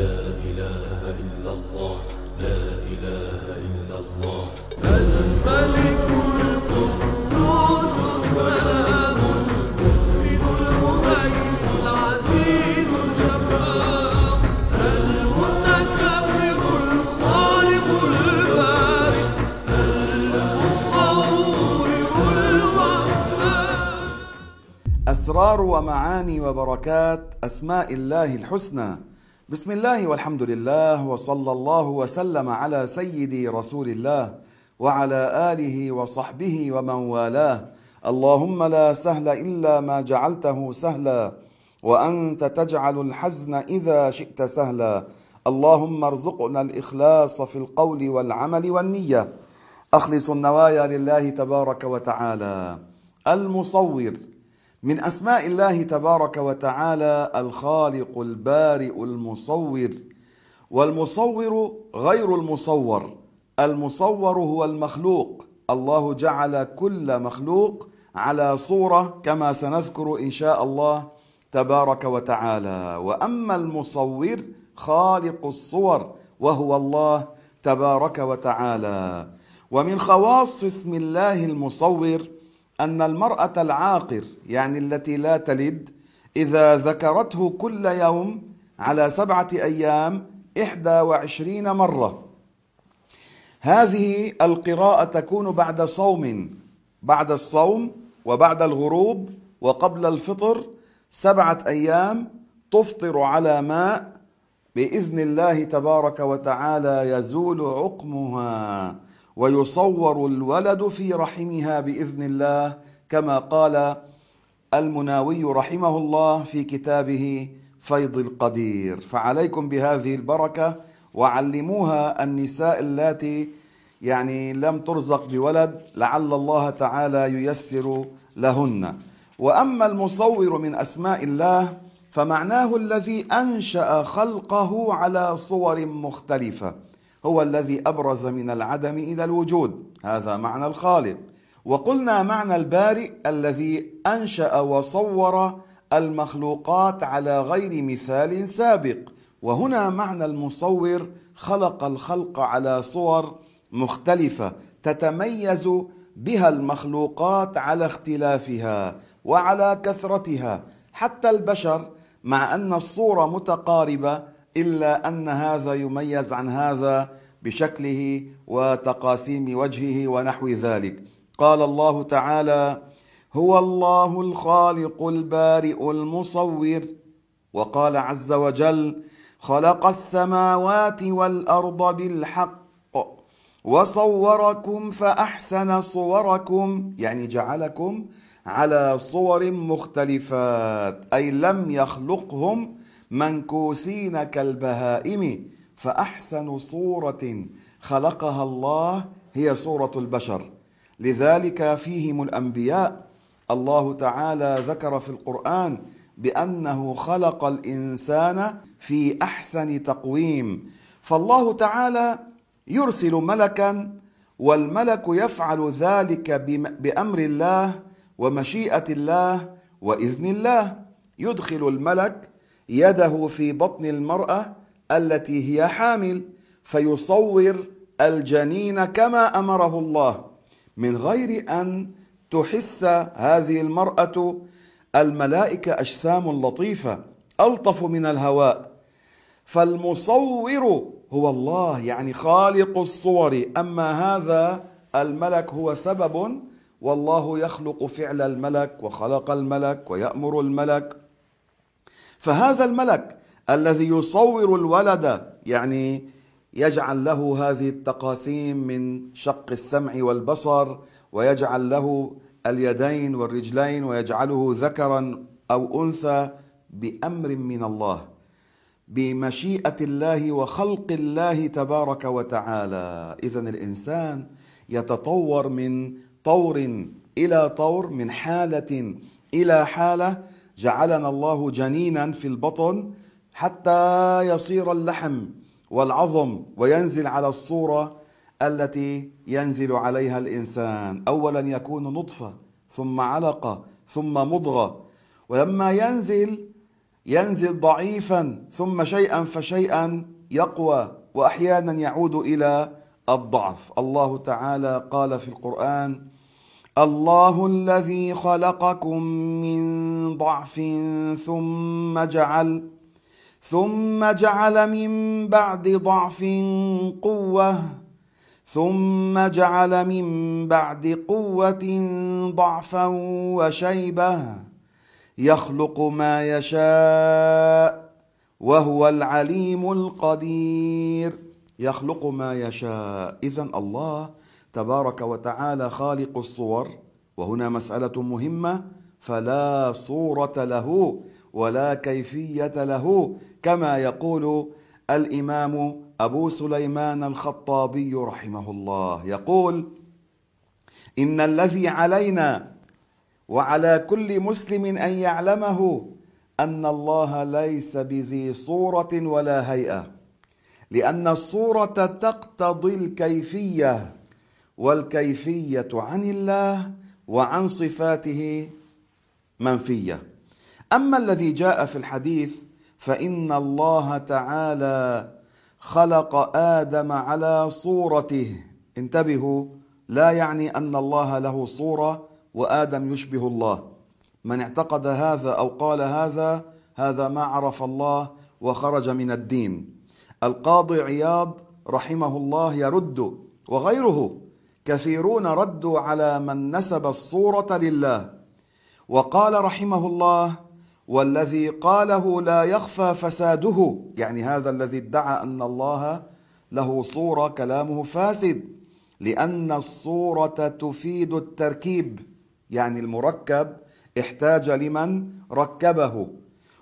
لا إله إلا الله لا إله إلا الله. الملك القدوس السلام المؤمن المهيمن العزيز الجبار المتكبر الخالق البارئ المصور الوهاب أسرار ومعاني وبركات أسماء الله الحسنى. بسم الله والحمد لله وصلى الله وسلم على سيدي رسول الله وعلى آله وصحبه ومن والاه. اللهم لا سهل إلا ما جعلته سهلا وأنت تجعل الحزن إذا شئت سهلا. اللهم ارزقنا الإخلاص في القول والعمل والنية. أخلص النوايا لله تبارك وتعالى. المصور. من أسماء الله تبارك وتعالى الخالق البارئ المصور والمصور غير المصور المصور هو المخلوق. الله جعل كل مخلوق على صورة كما سنذكر إن شاء الله تبارك وتعالى. وأما المصور خالق الصور وهو الله تبارك وتعالى. ومن خواص اسم الله المصور أن المرأة العاقر يعني التي لا تلد إذا ذكرته كل يوم على سبعة أيام إحدى وعشرين مرة. هذه القراءة تكون بعد صوم بعد الصوم وبعد الغروب وقبل الفطر سبعة أيام تفطر على ماء بإذن الله تبارك وتعالى يزول عقمها. ويصور الولد في رحمها بإذن الله كما قال المناوي رحمه الله في كتابه فيض القدير. فعليكم بهذه البركة وعلموها النساء اللاتي يعني لم ترزق بولد لعل الله تعالى ييسر لهن. وأما المصور من أسماء الله فمعناه الذي أنشأ خلقه على صور مختلفة. هو الذي أبرز من العدم إلى الوجود. هذا معنى الخالق. وقلنا معنى البارئ الذي أنشأ وصور المخلوقات على غير مثال سابق. وهنا معنى المصور خلق الخلق على صور مختلفة تتميز بها المخلوقات على اختلافها وعلى كثرتها. حتى البشر مع أن الصورة متقاربة إلا أن هذا يميز عن هذا بشكله وتقاسيم وجهه ونحو ذلك. قال الله تعالى هو الله الخالق البارئ المصور وقال عز وجل خلق السماوات والأرض بالحق وصوركم فأحسن صوركم يعني جعلكم على صور مختلفات أي لم يخلقهم منكوسين كالبهائم فأحسن صورة خلقها الله هي صوره البشر. لذلك فيهم الأنبياء. الله تعالى ذكر في القرآن بأنه خلق الإنسان في أحسن تقويم. فالله تعالى يرسل ملكا والملك يفعل ذلك بأمر الله ومشيئة الله وإذن الله يدخل الملك يده في بطن المرأة التي هي حامل فيصور الجنين كما أمره الله من غير أن تحس هذه المرأة الملائكة أجسام لطيفة ألطف من الهواء. فالمصور هو الله يعني خالق الصور. أما هذا الملك هو سبب والله يخلق فعل الملك وخلق الملك ويأمر الملك. فهذا الملك الذي يصور الولد يعني يجعل له هذه التقاسيم من شق السمع والبصر ويجعل له اليدين والرجلين ويجعله ذكرا أو أنثى بأمر من الله بمشيئة الله وخلق الله تبارك وتعالى. اذا الإنسان يتطور من طور إلى طور من حالة إلى حالة جعلنا الله جنينا في البطن حتى يصير اللحم والعظم وينزل على الصورة التي ينزل عليها الإنسان. اولا يكون نطفة ثم علقة ثم مضغة. ولما ينزل ينزل ضعيفا ثم شيئا فشيئا يقوى واحيانا يعود إلى الضعف. الله تعالى قال في القرآن الله الذي خلقكم من ضعف ثم جعل ثم جعل من بعد ضعف قوة ثم جعل من بعد قوة ضعفا وشيبة يخلق ما يشاء وهو العليم القدير. يخلق ما يشاء. اذا الله تبارك وتعالى خالق الصور وهنا مسألة مهمة فلا صورة له ولا كيفية له كما يقول الإمام أبو سليمان الخطابي رحمه الله. يقول إن الذي علينا وعلى كل مسلم أن يعلمه أن الله ليس بذي صورة ولا هيئة. لأن الصورة تقتضي الكيفية والكيفية عن الله وعن صفاته منفية. أما الذي جاء في الحديث فإن الله تعالى خلق آدم على صورته. انتبهوا لا يعني أن الله له صورة وآدم يشبه الله. من اعتقد هذا أو قال هذا هذا ما عرف الله وخرج من الدين. القاضي عياض رحمه الله يرد وغيره كثيرون ردوا على من نسب الصورة لله. وقال رحمه الله والذي قاله لا يخفى فساده. يعني هذا الذي ادعى أن الله له صورة كلامه فاسد. لأن الصورة تفيد التركيب يعني المركب احتاج لمن ركبه.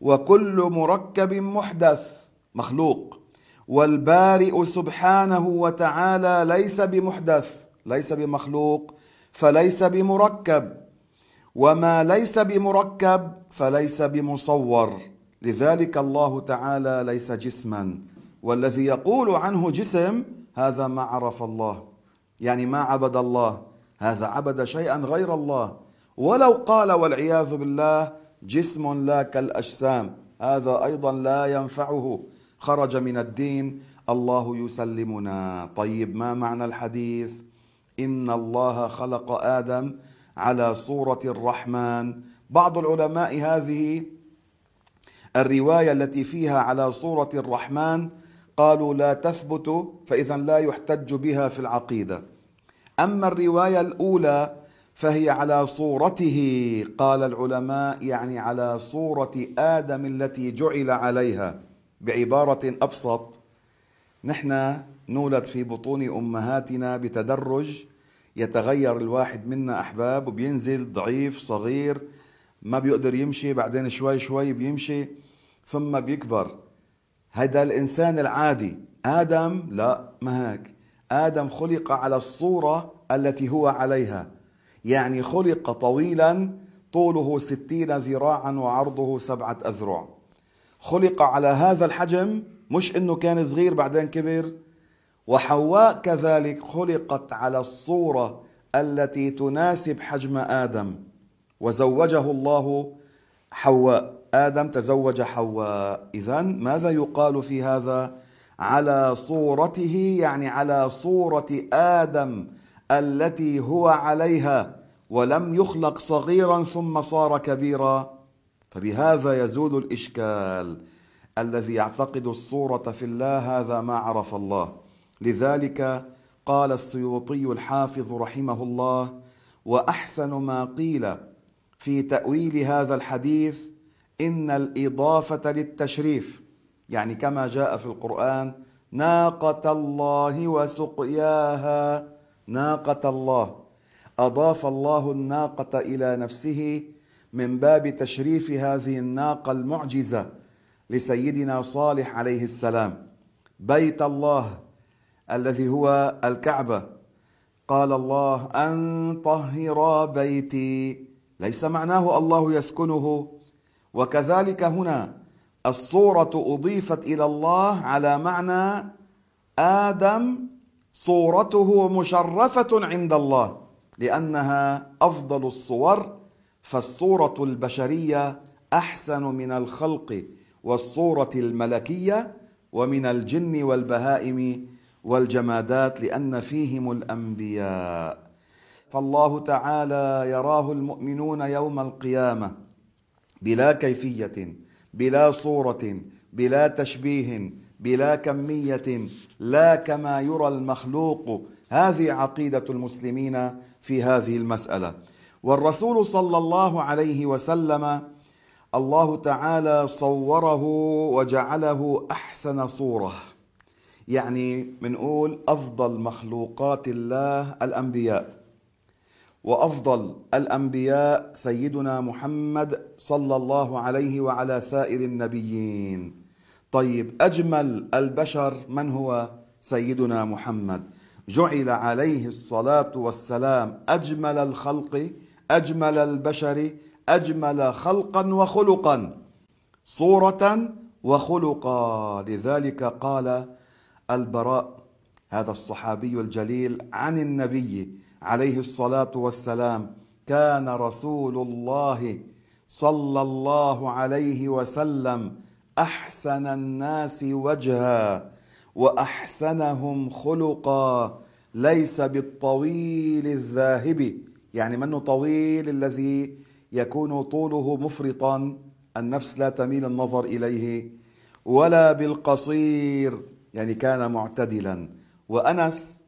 وكل مركب محدث مخلوق. والبارئ سبحانه وتعالى ليس بمحدث ليس بمخلوق فليس بمركب. وما ليس بمركب فليس بمصور. لذلك الله تعالى ليس جسما. والذي يقول عنه جسم هذا ما عرف الله. يعني ما عبد الله. هذا عبد شيئا غير الله. ولو قال والعياذ بالله جسم لا كالأجسام. هذا أيضا لا ينفعه. خرج من الدين. الله يسلمنا. طيب ما معنى الحديث؟ إن الله خلق آدم على صورة الرحمن. بعض العلماء هذه الرواية التي فيها على صورة الرحمن قالوا لا تثبت فاذا لا يحتج بها في العقيدة. أما الرواية الأولى فهي على صورته. قال العلماء يعني على صورة آدم التي جعل عليها. بعبارة أبسط نحن نولد في بطون أمهاتنا بتدرج يتغير الواحد منا أحباب وبينزل ضعيف صغير ما بيقدر يمشي بعدين شوي شوي بيمشي ثم بيكبر. هذا الإنسان العادي آدم لا ما هيك؟ آدم خلق على الصورة التي هو عليها. يعني خلق طويلا طوله ستين ذراعا وعرضه سبعة أذرع. خلق على هذا الحجم مش إنه كان صغير بعدين كبر. وحواء كذلك خلقت على الصورة التي تناسب حجم آدم. وزوجه الله حواء. آدم تزوج حواء. اذا ماذا يقال في هذا؟ على صورته يعني على صورة آدم التي هو عليها ولم يخلق صغيرا ثم صار كبيرا. فبهذا يزول الإشكال الذي يعتقد الصورة في الله هذا ما عرف الله. لذلك قال السيوطي الحافظ رحمه الله وأحسن ما قيل في تأويل هذا الحديث إن الإضافة للتشريف يعني كما جاء في القرآن ناقة الله وسقياها ناقة الله. أضاف الله الناقة إلى نفسه من باب تشريف هذه الناقة المعجزة لسيدنا صالح عليه السلام. بيت الله الذي هو الكعبة. قال الله أن طهرا بيتي. ليس معناه الله يسكنه. وكذلك هنا الصورة أضيفت إلى الله على معنى آدم صورته مشرفة عند الله لأنها أفضل الصور فالصورة البشرية أحسن من الخلق والصورة الملكية ومن الجن والبهائم والجمادات لأن فيهم الأنبياء. فالله تعالى يراه المؤمنون يوم القيامة بلا كيفية بلا صورة بلا تشبيه بلا كمية لا كما يرى المخلوق. هذه عقيدة المسلمين في هذه المسألة. والرسول صلى الله عليه وسلم الله تعالى صوره وجعله أحسن صورة. يعني بنقول أفضل مخلوقات الله الأنبياء وأفضل الأنبياء سيدنا محمد صلى الله عليه وعلى سائر النبيين. طيب أجمل البشر من هو؟ سيدنا محمد. جعل عليه الصلاة والسلام أجمل الخلق أجمل البشر أجمل خلقا وخلقا صورة وخلقا. لذلك قال البراء هذا الصحابي الجليل عن النبي عليه الصلاة والسلام كان رسول الله صلى الله عليه وسلم أحسن الناس وجها وأحسنهم خلقا ليس بالطويل الذاهب. يعني منه طويل الذي يكون طوله مفرطا النفس لا تميل النظر إليه ولا بالقصير يعني كان معتدلا. وأنس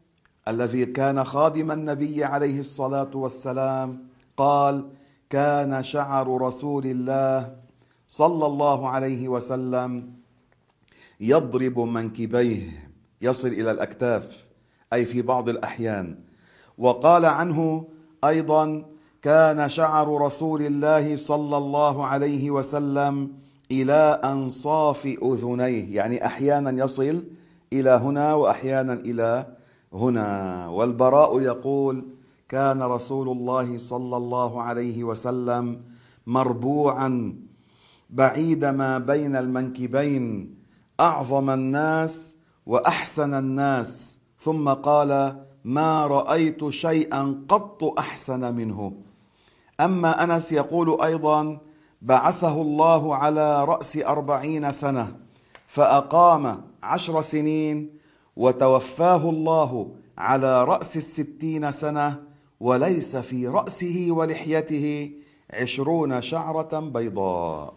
الذي كان خادم النبي عليه الصلاة والسلام قال كان شعر رسول الله صلى الله عليه وسلم يضرب منكبيه يصل إلى الأكتاف أي في بعض الأحيان. وقال عنه أيضا كان شعر رسول الله صلى الله عليه وسلم إلى أنصاف أذنيه يعني أحيانا يصل إلى هنا واحيانا إلى هنا. والبراء يقول كان رسول الله صلى الله عليه وسلم مربوعا بعيد ما بين المنكبين أعظم الناس وأحسن الناس. ثم قال ما رأيت شيئا قط أحسن منه. أما أنس يقول أيضا بعثه الله على رأس أربعين سنة فأقام عشر سنين وتوفاه الله على رأس الستين سنة وليس في رأسه ولحيته عشرون شعرة بيضاء.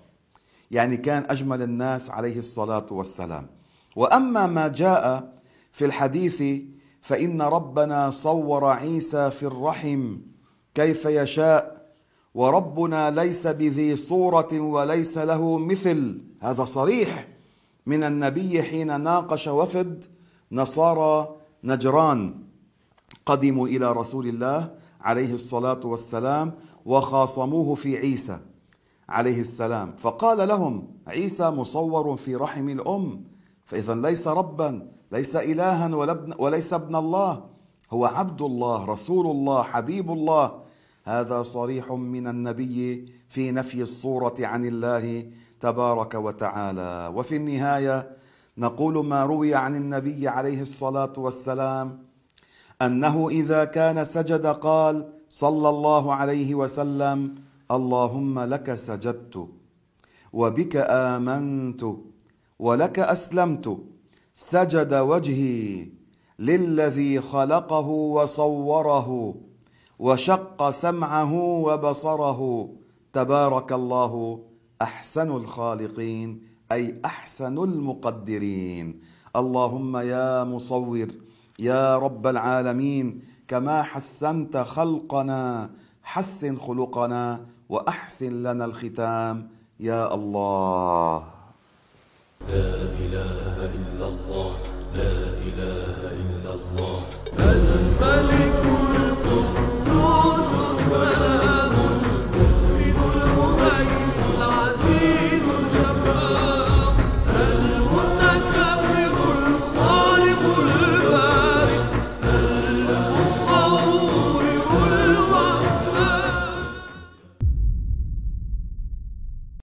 يعني كان أجمل الناس عليه الصلاة والسلام. وأما ما جاء في الحديث فإن ربنا صور عيسى في الرحم كيف يشاء وربنا ليس بذي صورة وليس له مثل. هذا صريح. من النبي حين ناقش وفد نصارى نجران قدموا إلى رسول الله عليه الصلاة والسلام وخاصموه في عيسى عليه السلام. فقال لهم عيسى مصور في رحم الأم. فإذا ليس ربا ليس الها وليس ابن الله هو عبد الله رسول الله حبيب الله. هذا صريح من النبي في نفي الصورة عن الله تبارك وتعالى. وفي النهاية نقول ما روي عن النبي عليه الصلاة والسلام أنه إذا كان سجد قال صلى الله عليه وسلم اللهم لك سجدت وبك آمنت ولك أسلمت. سجد وجهي للذي خلقه وصوره وشق سمعه وبصره. تبارك الله أحسن الخالقين أي أحسن المقدرين. اللهم يا مصور يا رب العالمين كما حسنت خلقنا حسن خلقنا وأحسن لنا الختام. يا الله. إله إلا الله. لا إله إلا الله. الملك